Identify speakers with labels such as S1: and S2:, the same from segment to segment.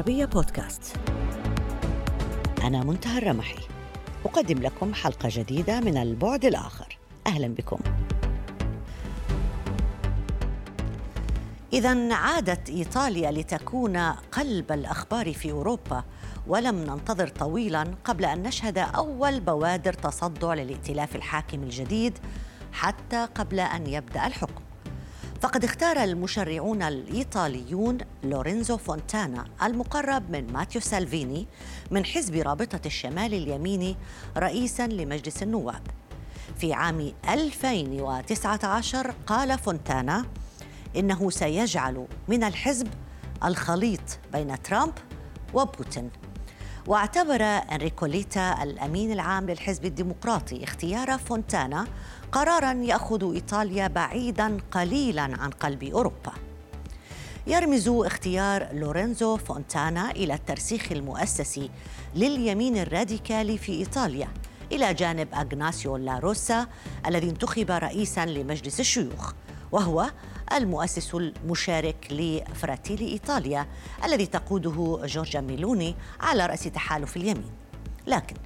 S1: العربية بودكاست. أنا منتهى الرمحي. أقدم لكم حلقة جديدة من البعد الآخر. أهلا بكم. إذا عادت إيطاليا لتكون قلب الأخبار في أوروبا ولم ننتظر طويلا قبل أن نشهد أول بوادر تصدع للائتلاف الحاكم الجديد حتى قبل أن يبدأ الحكم. فقد اختار المشرعون الإيطاليون لورينزو فونتانا المقرب من ماتيو سالفيني من حزب رابطة الشمال اليميني رئيسا لمجلس النواب. في عام 2019 قال فونتانا إنه سيجعل من الحزب الخليط بين ترامب وبوتين. واعتبر انريكو ليتا الأمين العام للحزب الديمقراطي اختيار فونتانا قرارا يأخذ إيطاليا بعيدا قليلا عن قلب أوروبا. يرمز اختيار لورينزو فونتانا إلى الترسيخ المؤسسي لليمين الراديكالي في إيطاليا إلى جانب أغناسيو لاروسا الذي انتخب رئيسا لمجلس الشيوخ وهو المؤسس المشارك لفراتيلي إيطاليا الذي تقوده جورجيا ميلوني على رأس تحالف اليمين. لكن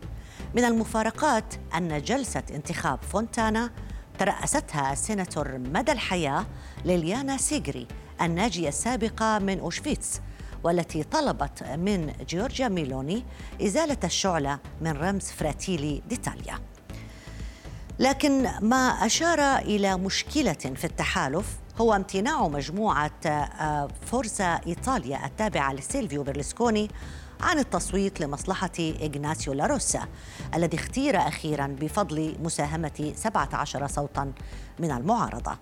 S1: من المفارقات أن جلسة انتخاب فونتانا ترأستها السيناتور مدى الحياة ليليانا سيغري الناجية السابقة من أوشفيتس والتي طلبت من جورجيا ميلوني إزالة الشعلة من رمز فراتيلي ديتاليا. لكن ما أشار إلى مشكلة في التحالف هو امتناع مجموعة آه، فورزا إيطاليا التابعة لسيلفيو بيرلسكوني عن التصويت لمصلحة إغناسيو لاروسا الذي اختير أخيرا بفضل مساهمة 17 صوتا من المعارضة.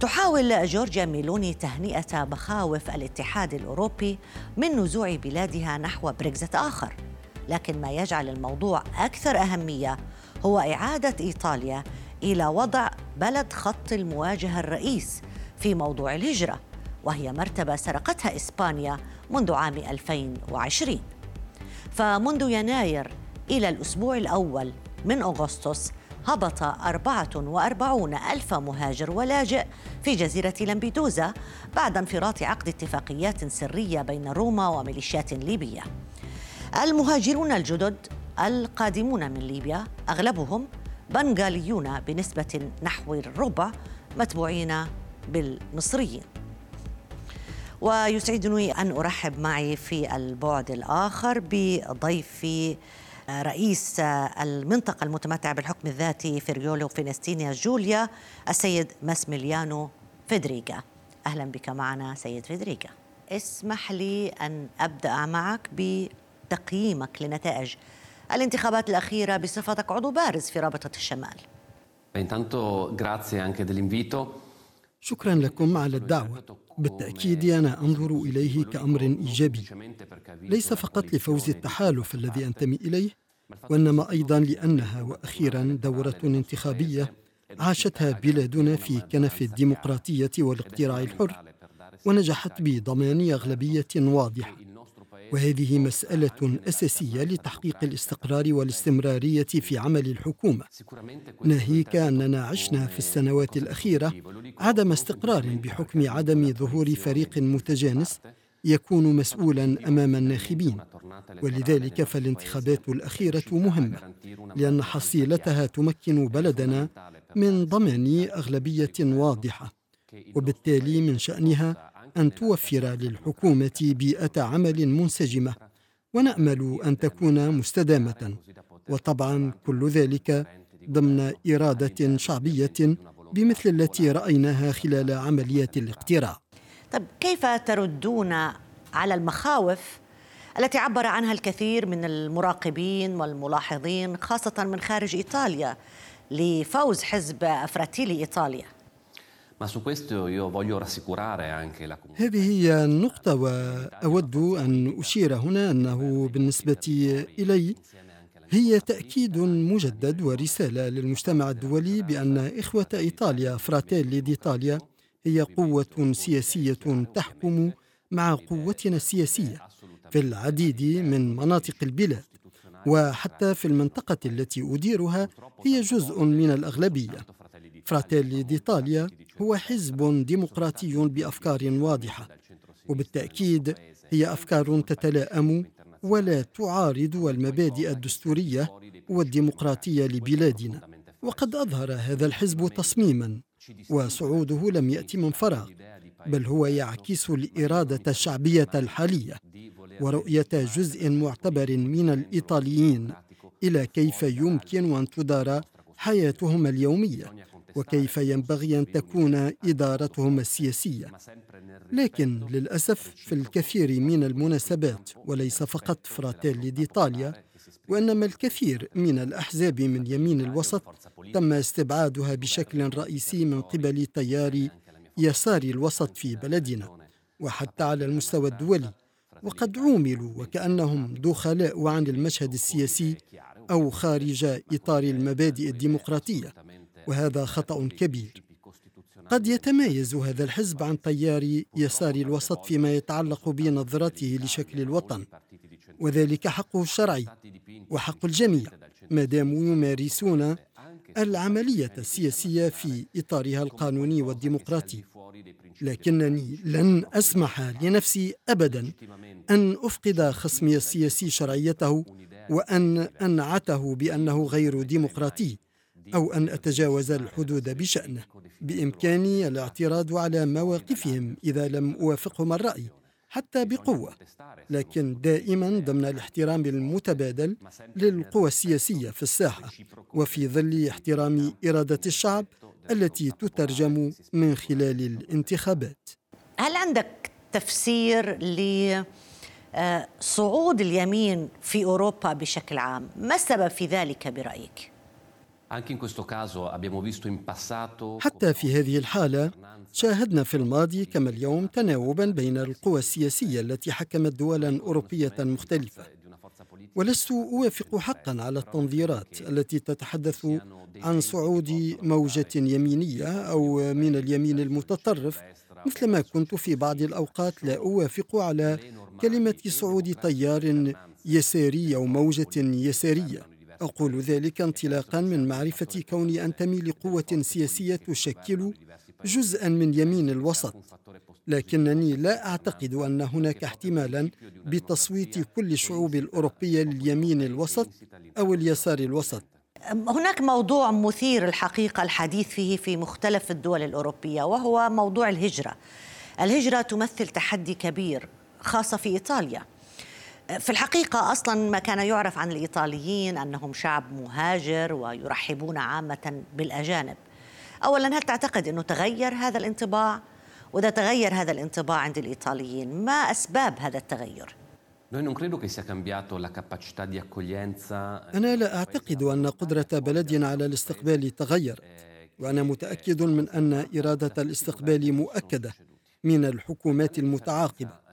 S1: تحاول جورجيا ميلوني تهنئة مخاوف الاتحاد الأوروبي من نزوع بلادها نحو بريكزت آخر. لكن ما يجعل الموضوع أكثر أهمية هو إعادة إيطاليا إلى وضع بلد خط المواجهة الرئيس في موضوع الهجرة وهي مرتبة سرقتها إسبانيا منذ عام 2020 فمنذ يناير إلى الأسبوع الأول من أغسطس هبط 44 ألف مهاجر ولاجئ في جزيرة لامبيدوزا بعد انفراط عقد اتفاقيات سرية بين روما وميليشيات ليبية. المهاجرون الجدد القادمون من ليبيا أغلبهم بنغاليون بنسبة نحو الربع متبوعين بالمصريين. ويسعدني أن أرحب معي في البعد الآخر بضيفي رئيس المنطقة المتمتعة بالحكم الذاتي فريولي فينيتسيا جوليا السيد ماسميليانو فيدريغا. أهلا بك معنا سيد فيدريغا. اسمح لي أن أبدأ معك بتقييمك لنتائج الانتخابات الأخيرة بصفتك عضو بارز في رابطة الشمال.
S2: شكرا لكم على الدعوة. بالتأكيد أنا أنظر إليه كأمر إيجابي. ليس فقط لفوز التحالف الذي أنتمي إليه وإنما أيضا لأنها وأخيرا دورة انتخابية عاشتها بلادنا في كنف الديمقراطية والاقتراع الحر ونجحت بضمان أغلبية واضحة. وهذه مسألة أساسية لتحقيق الاستقرار والاستمرارية في عمل الحكومة. ناهيك أننا عشنا في السنوات الأخيرة عدم استقرار بحكم عدم ظهور فريق متجانس يكون مسؤولا أمام الناخبين ولذلك فالانتخابات الأخيرة مهمة لأن حصيلتها تمكن بلدنا من ضمان أغلبية واضحة وبالتالي من شأنها أن توفر للحكومة بيئة عمل منسجمة ونأمل أن تكون مستدامة. وطبعا كل ذلك ضمن إرادة شعبية بمثل التي رأيناها خلال عمليات الاقتراع.
S1: طيب كيف تردون على المخاوف التي عبر عنها الكثير من المراقبين والملاحظين خاصة من خارج إيطاليا لفوز حزب فراتيلي
S2: إيطاليا؟ هذه هي النقطة وأود أن أشير هنا أنه بالنسبة إلي هي تأكيد مجدد ورسالة للمجتمع الدولي بأن إخوة إيطاليا فراتيلي ديطاليا هي قوة سياسية تحكم مع قوتنا السياسية في العديد من مناطق البلاد وحتى في المنطقة التي أديرها هي جزء من الأغلبية. فراتيلي ديطاليا هو حزب ديمقراطي بأفكار واضحة وبالتأكيد هي أفكار تتلائم ولا تعارض المبادئ الدستورية والديمقراطية لبلادنا. وقد أظهر هذا الحزب تصميما وصعوده لم يأتي من فراغ بل هو يعكس الإرادة الشعبية الحالية ورؤية جزء معتبر من الإيطاليين إلى كيف يمكن أن تدار حياتهم اليومية. وكيف ينبغي أن تكون إدارتهم السياسية. لكن للأسف في الكثير من المناسبات وليس فقط فراتيلي ديطاليا وإنما الكثير من الأحزاب من يمين الوسط تم استبعادها بشكل رئيسي من قبل تيار يسار الوسط في بلدنا وحتى على المستوى الدولي. وقد عوملوا وكأنهم دخلاء عن المشهد السياسي أو خارج إطار المبادئ الديمقراطية. وهذا خطأ كبير. قد يتميز هذا الحزب عن تيار يسار الوسط فيما يتعلق بنظرته لشكل الوطن وذلك حقه الشرعي وحق الجميع ما داموا يمارسون العملية السياسية في إطارها القانوني والديمقراطي. لكنني لن أسمح لنفسي أبدا أن أفقد خصمي السياسي شرعيته وأن أنعته بأنه غير ديمقراطي. أو أن أتجاوز الحدود بشأنه بإمكاني الاعتراض على مواقفهم إذا لم أوافقهم الرأي حتى بقوة. لكن دائما ضمن الاحترام المتبادل للقوى السياسية في الساحة وفي ظل احترام إرادة الشعب التي تترجم من خلال الانتخابات.
S1: هل عندك تفسير لصعود اليمين في أوروبا بشكل عام؟ ما السبب في ذلك برأيك؟
S2: حتى في هذه الحالة شاهدنا في الماضي كما اليوم تناوبا بين القوى السياسية التي حكمت دولا أوروبية مختلفة. ولست أوافق حقا على التنظيرات التي تتحدث عن صعود موجة يمينية أو من اليمين المتطرف. مثلما كنت في بعض الأوقات لا أوافق على كلمة صعود تيار يساري أو موجة يسارية. أقول ذلك انطلاقا من معرفة كوني أنتمي لقوة سياسية تشكل جزءا من يمين الوسط. لكنني لا أعتقد أن هناك احتمالا بتصويت كل الشعوب الأوروبية لليمين الوسط أو اليسار الوسط.
S1: هناك موضوع مثير الحقيقة الحديث فيه في مختلف الدول الأوروبية وهو موضوع الهجرة. الهجرة تمثل تحدي كبير خاصة في إيطاليا. في الحقيقة أصلا ما كان يعرف عن الإيطاليين أنهم شعب مهاجر ويرحبون عامة بالأجانب أولا هل تعتقد أنه تغير هذا الانطباع؟ وإذا تغير هذا الانطباع عند الإيطاليين ما أسباب هذا التغير؟
S2: أنا لا أعتقد أن قدرة بلدنا على الاستقبال تغيرت وأنا متأكد من أن إرادة الاستقبال مؤكدة من الحكومات المتعاقبة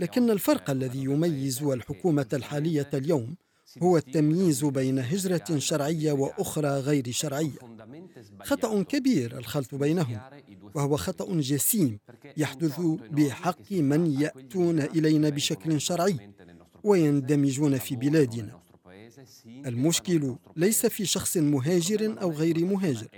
S2: لكن الفرق الذي يميز الحكومة الحالية اليوم هو التمييز بين هجرة شرعية وأخرى غير شرعية. خطأ كبير الخلط بينهم وهو خطأ جسيم يحدث بحق من يأتون إلينا بشكل شرعي ويندمجون في بلادنا. المشكل ليس في شخص مهاجر أو غير مهاجر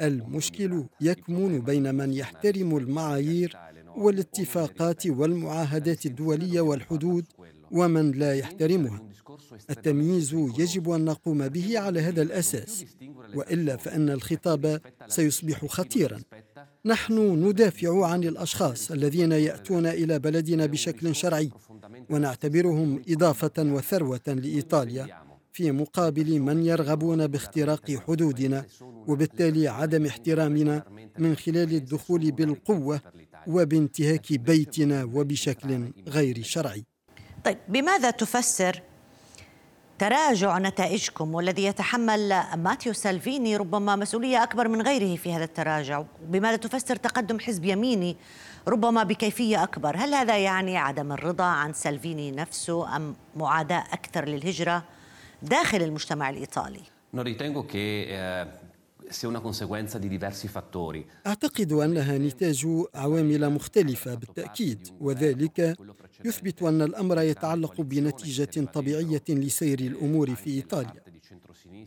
S2: المشكل يكمن بين من يحترم المعايير والاتفاقات والمعاهدات الدولية والحدود ومن لا يحترمها. التمييز يجب أن نقوم به على هذا الأساس وإلا فإن الخطاب سيصبح خطيرا. نحن ندافع عن الأشخاص الذين يأتون إلى بلدنا بشكل شرعي ونعتبرهم إضافة وثروة لإيطاليا في مقابل من يرغبون باختراق حدودنا وبالتالي عدم احترامنا من خلال الدخول بالقوة وبانتهاك بيتنا وبشكل غير شرعي.
S1: طيب بماذا تفسر تراجع نتائجكم والذي يتحمل ماتيو سالفيني ربما مسؤولية أكبر من غيره في هذا التراجع؟ بماذا تفسر تقدم حزب يميني ربما بكيفية أكبر؟ هل هذا يعني عدم الرضا عن سالفيني نفسه أم معاداة أكثر للهجرة داخل المجتمع الإيطالي؟
S2: أعتقد أنها نتاج عوامل مختلفة بالتأكيد وذلك يثبت أن الأمر يتعلق بنتيجة طبيعية لسير الأمور في إيطاليا.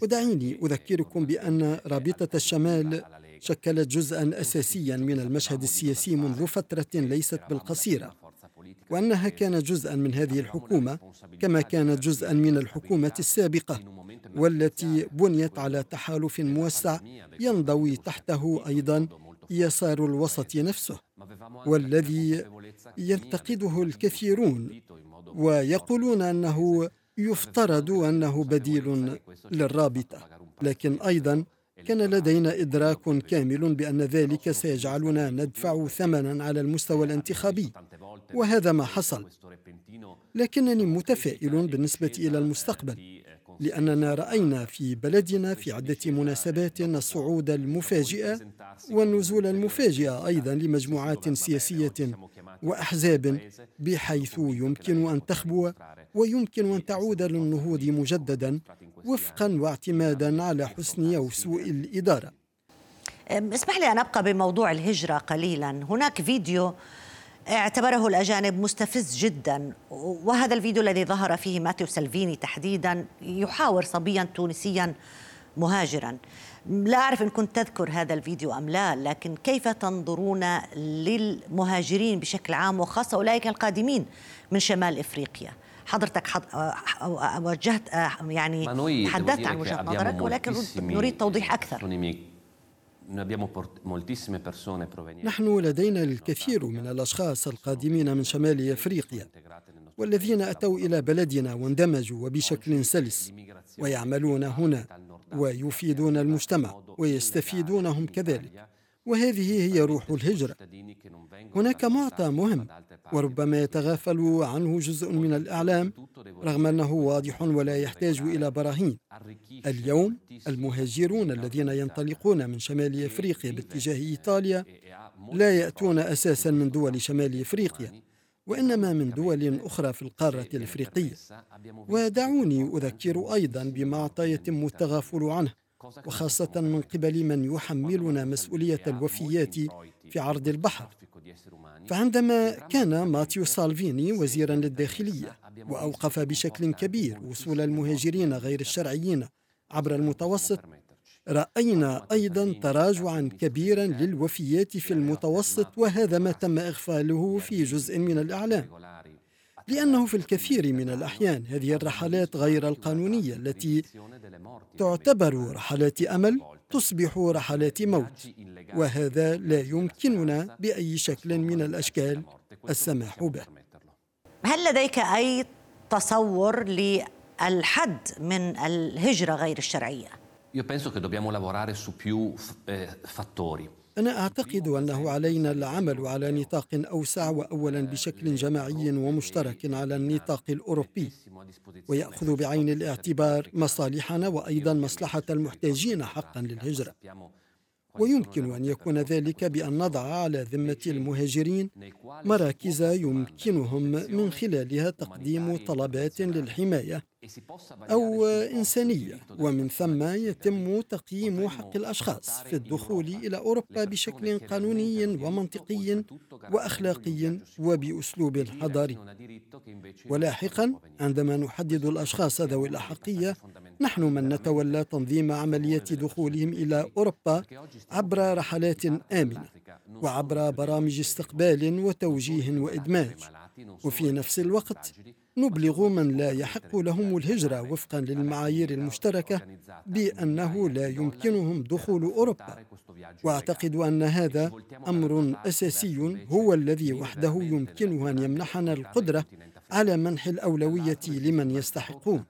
S2: ودعيني أذكركم بأن رابطة الشمال شكلت جزءا أساسيا من المشهد السياسي منذ فترة ليست بالقصيرة. وأنها كانت جزءا من هذه الحكومة كما كانت جزءا من الحكومة السابقة والتي بنيت على تحالف موسع ينضوي تحته أيضا يسار الوسط نفسه والذي ينتقده الكثيرون ويقولون أنه يفترض أنه بديل للرابطة لكن أيضا كان لدينا إدراك كامل بأن ذلك سيجعلنا ندفع ثمنا على المستوى الانتخابي وهذا ما حصل. لكنني متفائل بالنسبة إلى المستقبل. لأننا رأينا في بلدنا في عدة مناسبات الصعود المفاجئ والنزول المفاجئ أيضا لمجموعات سياسية وأحزاب بحيث يمكن أن تخبو ويمكن أن تعود للنهوض مجددا وفقا واعتمادا على حسن أو سوء الإدارة.
S1: اسمح لي أن أبقى بموضوع الهجرة قليلا. هناك فيديو اعتبره الأجانب مستفز جدا. وهذا الفيديو الذي ظهر فيه ماتيو سلفيني تحديدا يحاور صبيا تونسيا مهاجرا. لا أعرف إن كنت تذكر هذا الفيديو أم لا لكن كيف تنظرون للمهاجرين بشكل عام وخاصة أولئك القادمين من شمال إفريقيا؟ حضرتك حض... وجهت يعني تحدثت عن وجهة نظرك ولكن نريد توضيح أكثر.
S2: نحن لدينا الكثير من الأشخاص القادمين من شمال أفريقيا والذين أتوا إلى بلدنا واندمجوا وبشكل سلس ويعملون هنا ويفيدون المجتمع ويستفيدونهم كذلك. وهذه هي روح الهجرة. هناك معطى مهم وربما يتغافل عنه جزء من الإعلام رغم أنه واضح ولا يحتاج إلى براهين. اليوم المهاجرون الذين ينطلقون من شمال أفريقيا باتجاه إيطاليا لا يأتون أساسا من دول شمال أفريقيا وإنما من دول أخرى في القارة الأفريقية. ودعوني أذكر أيضا بمعطى يتم التغافل عنه. وخاصة من قبل من يحملنا مسؤولية الوفيات في عرض البحر. فعندما كان ماتيو سالفيني وزيرا للداخلية وأوقف بشكل كبير وصول المهاجرين غير الشرعيين عبر المتوسط. رأينا أيضا تراجعا كبيرا للوفيات في المتوسط وهذا ما تم إغفاله في جزء من الإعلام. لأنه في الكثير من الأحيان هذه الرحلات غير القانونية التي تعتبر رحلات أمل تصبح رحلات موت وهذا لا يمكننا بأي شكل من الأشكال السماح به
S1: هل لديك أي تصور للحد من الهجرة غير الشرعية؟
S3: Io penso che dobbiamo lavorare su più eh, fattori.
S2: أنا أعتقد أنه علينا العمل على نطاق أوسع وأولا بشكل جماعي ومشترك على النطاق الأوروبي ويأخذ بعين الاعتبار مصالحنا وأيضا مصلحة المحتاجين حقا للهجرة. ويمكن أن يكون ذلك بأن نضع على ذمة المهاجرين مراكز يمكنهم من خلالها تقديم طلبات للحماية. أو إنسانية. ومن ثم يتم تقييم حق الأشخاص في الدخول إلى أوروبا بشكل قانوني ومنطقي وأخلاقي وبأسلوب حضاري ولاحقا عندما نحدد الأشخاص ذوي الأحقية نحن من نتولى تنظيم عملية دخولهم إلى أوروبا عبر رحلات آمنة وعبر برامج استقبال وتوجيه وإدماج. وفي نفس الوقت نبلغ من لا يحق لهم الهجرة وفقا للمعايير المشتركة بأنه لا يمكنهم دخول أوروبا. وأعتقد أن هذا أمر أساسي هو الذي وحده يمكنه أن يمنحنا القدرة على منح الأولوية لمن يستحقون.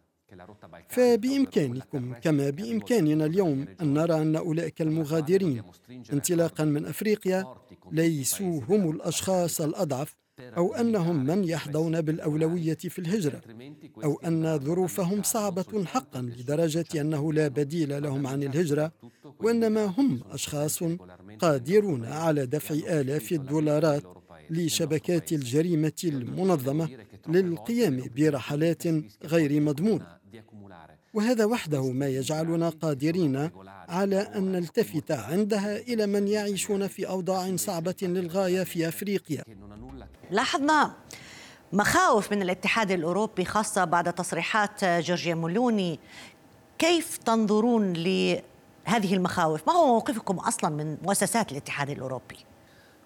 S2: فبإمكانكم كما بإمكاننا اليوم أن نرى أن أولئك المغادرين انطلاقا من أفريقيا ليسوا هم الأشخاص الأضعف أو أنهم من يحظون بالأولوية في الهجرة أو أن ظروفهم صعبة حقا لدرجة أنه لا بديل لهم عن الهجرة وإنما هم أشخاص قادرون على دفع آلاف الدولارات لشبكات الجريمة المنظمة للقيام برحلات غير مضمونة وهذا وحده ما يجعلنا قادرين على أن نلتفت عندها إلى من يعيشون في أوضاع صعبة للغاية في أفريقيا.
S1: لاحظنا مخاوف من الاتحاد الأوروبي خاصة بعد تصريحات جورجيا مولوني. كيف تنظرون لهذه المخاوف؟ ما هو موقفكم أصلا من مؤسسات الاتحاد الأوروبي؟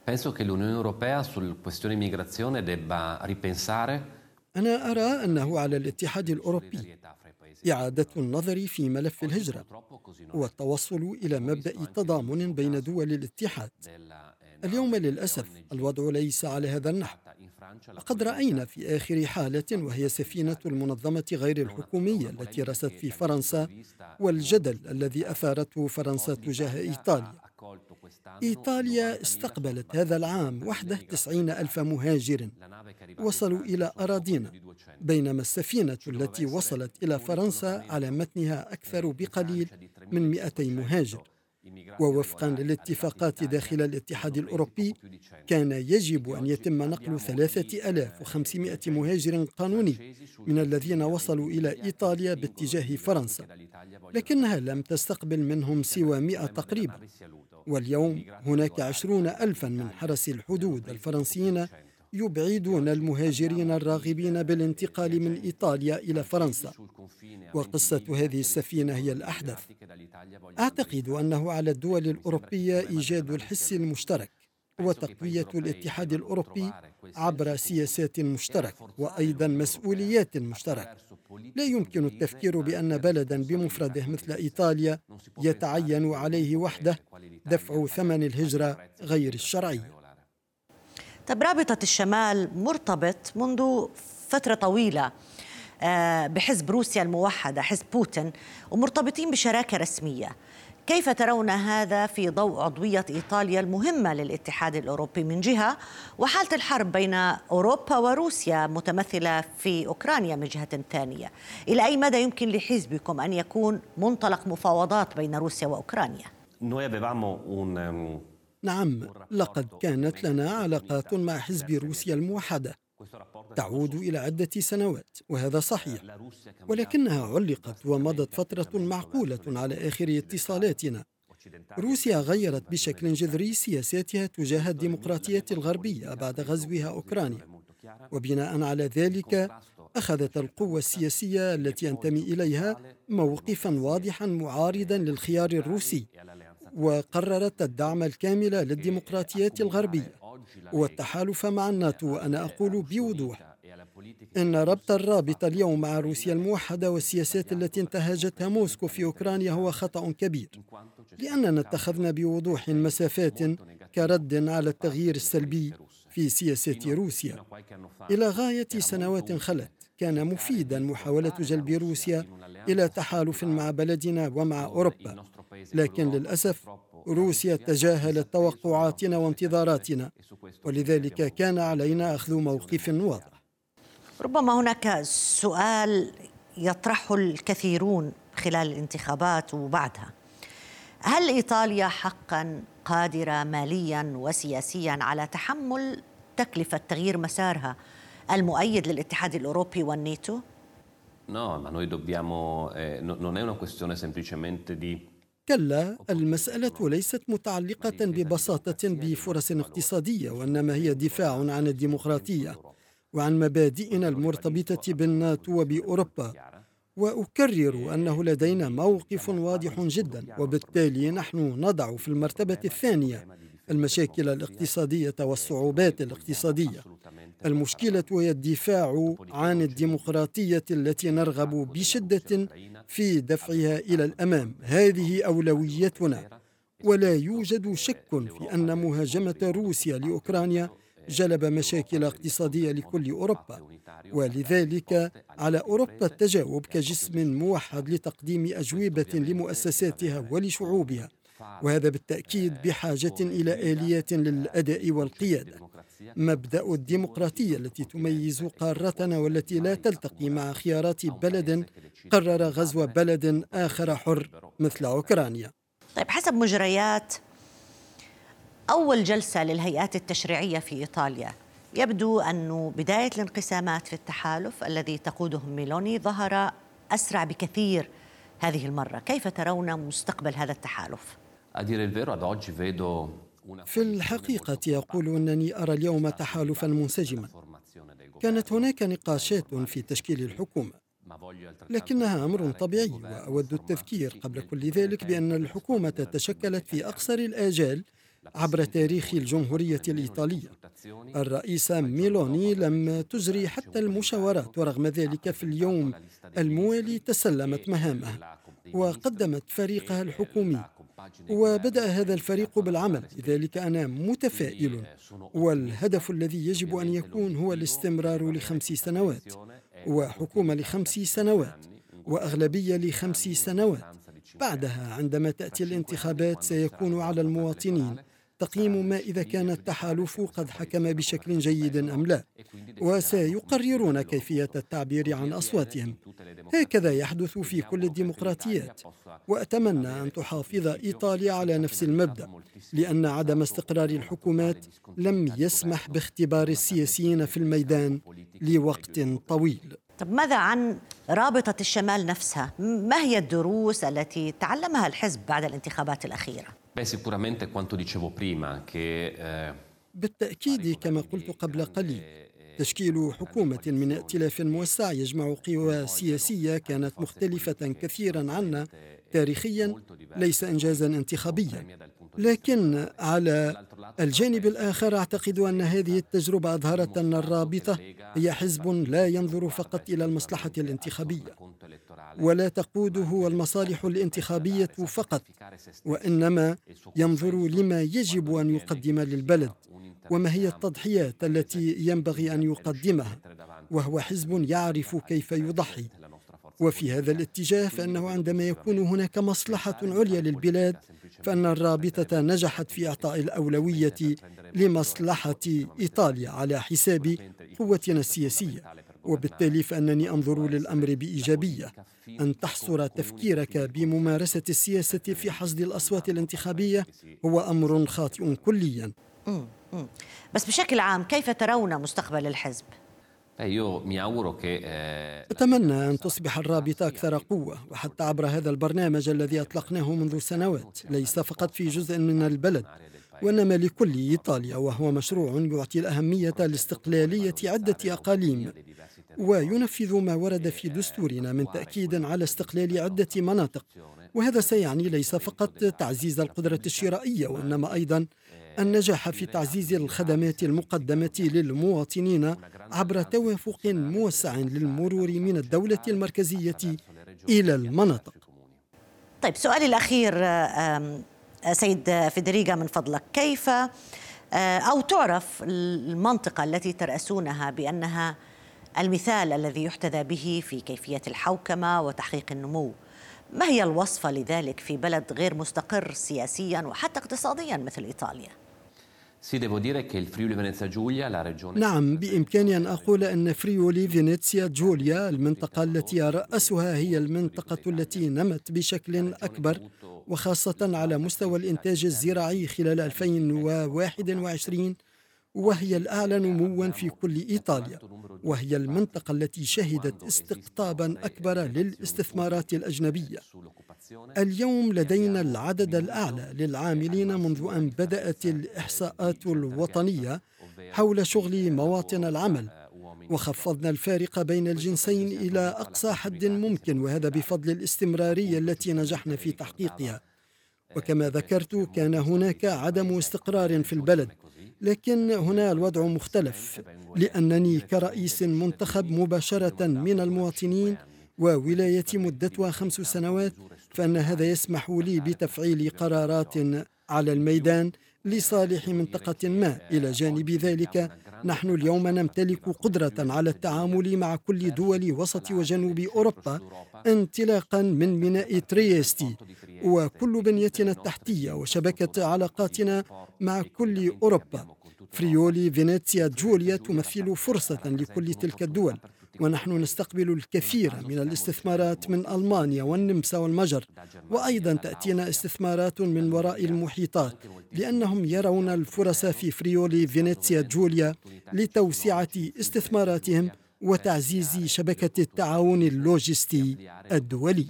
S3: Penso che l'Unione Europea sul questione immigrazione debba ripensare
S2: أنا أرى أنه على الاتحاد الأوروبي إعادة النظر في ملف الهجرة والتوصل إلى مبدأ تضامن بين دول الاتحاد. اليوم للأسف الوضع ليس على هذا النحو. وقد رأينا في آخر حالة وهي سفينة المنظمة غير الحكومية التي رست في فرنسا والجدل الذي أثارته فرنسا تجاه إيطاليا. إيطاليا استقبلت هذا العام وحده تسعين ألف مهاجر وصلوا إلى أراضينا بينما السفينة التي وصلت إلى فرنسا على متنها أكثر بقليل من 200 مهاجر. ووفقا للاتفاقات داخل الاتحاد الأوروبي كان يجب أن يتم نقل 3500 مهاجر قانوني من الذين وصلوا إلى إيطاليا باتجاه فرنسا لكنها لم تستقبل منهم سوى 100 تقريبا. واليوم هناك عشرون ألفا من حرس الحدود الفرنسيين يبعدون المهاجرين الراغبين بالانتقال من إيطاليا إلى فرنسا. وقصة هذه السفينة هي الأحدث. أعتقد أنه على الدول الأوروبية إيجاد الحس المشترك وتقوية الاتحاد الأوروبي عبر سياسات مشتركة وأيضا مسؤوليات مشتركة لا يمكن التفكير بأن بلدا بمفرده مثل إيطاليا يتعين عليه وحده دفع ثمن الهجرة غير الشرعية
S1: طب رابطة الشمال مرتبط منذ فترة طويلة آه، بحزب روسيا الموحدة حزب بوتين ومرتبطين بشراكة رسمية. كيف ترون هذا في ضوء عضوية إيطاليا المهمة للاتحاد الأوروبي من جهة؟ وحالة الحرب بين أوروبا وروسيا متمثلة في أوكرانيا من جهة ثانية. إلى أي مدى يمكن لحزبكم أن يكون منطلق مفاوضات بين روسيا وأوكرانيا؟
S2: نعم لقد كانت لنا علاقات مع حزب روسيا الموحدة. تعود إلى عدة سنوات وهذا صحيح. ولكنها علقت ومضت فترة معقولة على آخر اتصالاتنا. روسيا غيرت بشكل جذري سياساتها تجاه الديمقراطية الغربية بعد غزوها أوكرانيا. وبناء على ذلك أخذت القوة السياسية التي أنتمي إليها موقفا واضحا معارضا للخيار الروسي. وقررت الدعم الكامل للديمقراطيات الغربية والتحالف مع الناتو. وأنا أقول بوضوح إن ربط الرابط اليوم مع روسيا الموحدة والسياسات التي انتهجتها موسكو في أوكرانيا هو خطأ كبير لأننا اتخذنا بوضوح مسافات كرد على التغيير السلبي في سياسات روسيا. إلى غاية سنوات خلت كان مفيدا محاولة جلب روسيا إلى تحالف مع بلدنا ومع أوروبا. لكن للأسف روسيا تجاهلت توقعاتنا وانتظاراتنا ولذلك كان علينا أخذ موقف واضح.
S1: ربما هناك سؤال يطرحه الكثيرون خلال الانتخابات وبعدها. هل إيطاليا حقا قادرة ماليا وسياسيا على تحمل تكلفة تغيير مسارها المؤيد للاتحاد الأوروبي والناتو؟
S3: No, ma noi dobbiamo, eh, non è una questione semplicemente di
S2: كلا المسألة ليست متعلقة ببساطة بفرص اقتصادية وإنما هي دفاع عن الديمقراطية وعن مبادئنا المرتبطة بالناتو وبأوروبا وأكرر أنه لدينا موقف واضح جدا وبالتالي نحن نضع في المرتبة الثانية المشاكل الاقتصادية والصعوبات الاقتصادية. المشكلة هي الدفاع عن الديمقراطية التي نرغب بشدة في دفعها إلى الأمام. هذه أولويتنا. ولا يوجد شك في أن مهاجمة روسيا لأوكرانيا جلب مشاكل اقتصادية لكل أوروبا. ولذلك على أوروبا التجاوب كجسم موحد لتقديم أجوبة لمؤسساتها ولشعوبها. وهذا بالتأكيد بحاجة إلى آليات للأداء والقيادة. مبدأ الديمقراطية التي تميز قارتنا والتي لا تلتقي مع خيارات بلد قرر غزو بلد آخر حر مثل أوكرانيا.
S1: طيب حسب مجريات أول جلسة للهيئات التشريعية في إيطاليا يبدو أن بداية الانقسامات في التحالف الذي تقوده ميلوني ظهر أسرع بكثير هذه المرة. كيف ترون مستقبل هذا التحالف؟
S2: في الحقيقة أقول أنني أرى اليوم تحالفا منسجما. كانت هناك نقاشات في تشكيل الحكومة لكنها أمر طبيعي وأود التذكير قبل كل ذلك بأن الحكومة تشكلت في أقصر الآجال عبر تاريخ الجمهورية الإيطالية. الرئيسة ميلوني لم تجري حتى المشاورات ورغم ذلك في اليوم الموالي تسلمت مهامها وقدمت فريقها الحكومي. وبدأ هذا الفريق بالعمل لذلك أنا متفائل. والهدف الذي يجب أن يكون هو الاستمرار لخمس سنوات وحكومة لخمس سنوات وأغلبية لخمس سنوات. بعدها عندما تأتي الانتخابات سيكون على المواطنين. تقييم ما إذا كان التحالف قد حكم بشكل جيد أم لا وسيقررون كيفية التعبير عن أصواتهم هكذا يحدث في كل الديمقراطيات وأتمنى أن تحافظ إيطاليا على نفس المبدأ لأن عدم استقرار الحكومات لم يسمح باختبار السياسيين في الميدان لوقت طويل
S1: طب ماذا عن رابطة الشمال نفسها؟ ما هي الدروس التي تعلمها الحزب بعد الانتخابات الأخيرة؟
S2: Eh, بالتأكيد كما قلت قبل قليل تشكيل حكومة من ائتلاف موسع يجمع قوى سياسية كانت مختلفة كثيرا عنا تاريخيا ليس إنجازا انتخابيا. لكن على الجانب الآخر أعتقد أن هذه التجربة أظهرت أن الرابطة هي حزب لا ينظر فقط إلى المصلحة الانتخابية ولا تقوده المصالح الانتخابية فقط وإنما ينظر لما يجب أن يقدم للبلد وما هي التضحيات التي ينبغي أن يقدمها وهو حزب يعرف كيف يضحي. وفي هذا الاتجاه فإنه عندما يكون هناك مصلحة عليا للبلاد فإن الرابطة نجحت في إعطاء الأولوية لمصلحة إيطاليا على حساب قوتنا السياسية. وبالتالي فإنني أنظر للأمر بإيجابية. أن تحصر تفكيرك بممارسة السياسة في حصد الأصوات الانتخابية هو أمر خاطئ كليا.
S1: بس بشكل عام كيف ترون مستقبل الحزب؟
S2: أتمنى أن تصبح الرابطة أكثر قوة وحتى عبر هذا البرنامج الذي أطلقناه منذ سنوات ليس فقط في جزء من البلد وإنما لكل إيطاليا وهو مشروع يعطي الأهمية لاستقلالية عدة أقاليم. وينفذ ما ورد في دستورنا من تأكيد على استقلال عدة مناطق وهذا سيعني ليس فقط تعزيز القدرة الشرائية وإنما أيضا النجاح في تعزيز الخدمات المقدمة للمواطنين عبر توافق موسع للمرور من الدولة المركزية إلى المناطق.
S1: طيب سؤالي الأخير سيد فيدريغا من فضلك. كيف أو تعرف المنطقة التي ترأسونها بأنها المثال الذي يحتذى به في كيفية الحوكمة وتحقيق النمو؟ ما هي الوصفة لذلك في بلد غير مستقر سياسيا وحتى اقتصاديا مثل إيطاليا؟
S2: نعم بإمكاني أن أقول أن فريولي فينيتسيا جوليا المنطقة التي أرأسها هي المنطقة التي نمت بشكل أكبر وخاصة على مستوى الإنتاج الزراعي خلال 2021 وهي الأعلى نموا في كل إيطاليا. وهي المنطقة التي شهدت استقطابا أكبر للاستثمارات الأجنبية. اليوم لدينا العدد الأعلى للعاملين منذ أن بدأت الإحصاءات الوطنية حول شغل مواطن العمل. وخفضنا الفارق بين الجنسين إلى أقصى حد ممكن وهذا بفضل الاستمرارية التي نجحنا في تحقيقها. وكما ذكرت كان هناك عدم استقرار في البلد لكن هنا الوضع مختلف لأنني كرئيس منتخب مباشرة من المواطنين وولايتي مدتها خمس سنوات فإن هذا يسمح لي بتفعيل قرارات على الميدان لصالح منطقة ما. إلى جانب ذلك نحن اليوم نمتلك قدرة على التعامل مع كل دول وسط وجنوب أوروبا انطلاقا من ميناء تريستي وكل بنيتنا التحتية وشبكة علاقاتنا مع كل أوروبا. فريولي فينيتسيا جوليا تمثل فرصة لكل تلك الدول. ونحن نستقبل الكثير من الاستثمارات من المانيا والنمسا والمجر وأيضا تاتينا استثمارات من وراء المحيطات لانهم يرون الفرص في فريولي فينيتسيا جوليا لتوسعه استثماراتهم وتعزيز شبكه التعاون اللوجستي الدولي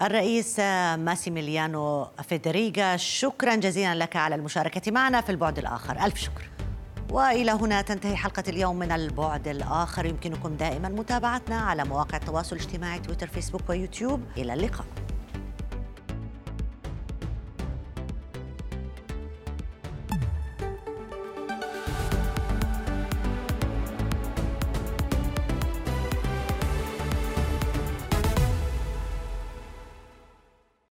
S1: الرئيس ماسيميليانو فيدريغا شكرا جزيلا لك على المشاركه معنا في البعد الآخر الف شكر وإلى هنا تنتهي حلقة اليوم من البعد الآخر. يمكنكم دائما متابعتنا على مواقع التواصل الاجتماعي تويتر فيسبوك ويوتيوب. إلى اللقاء.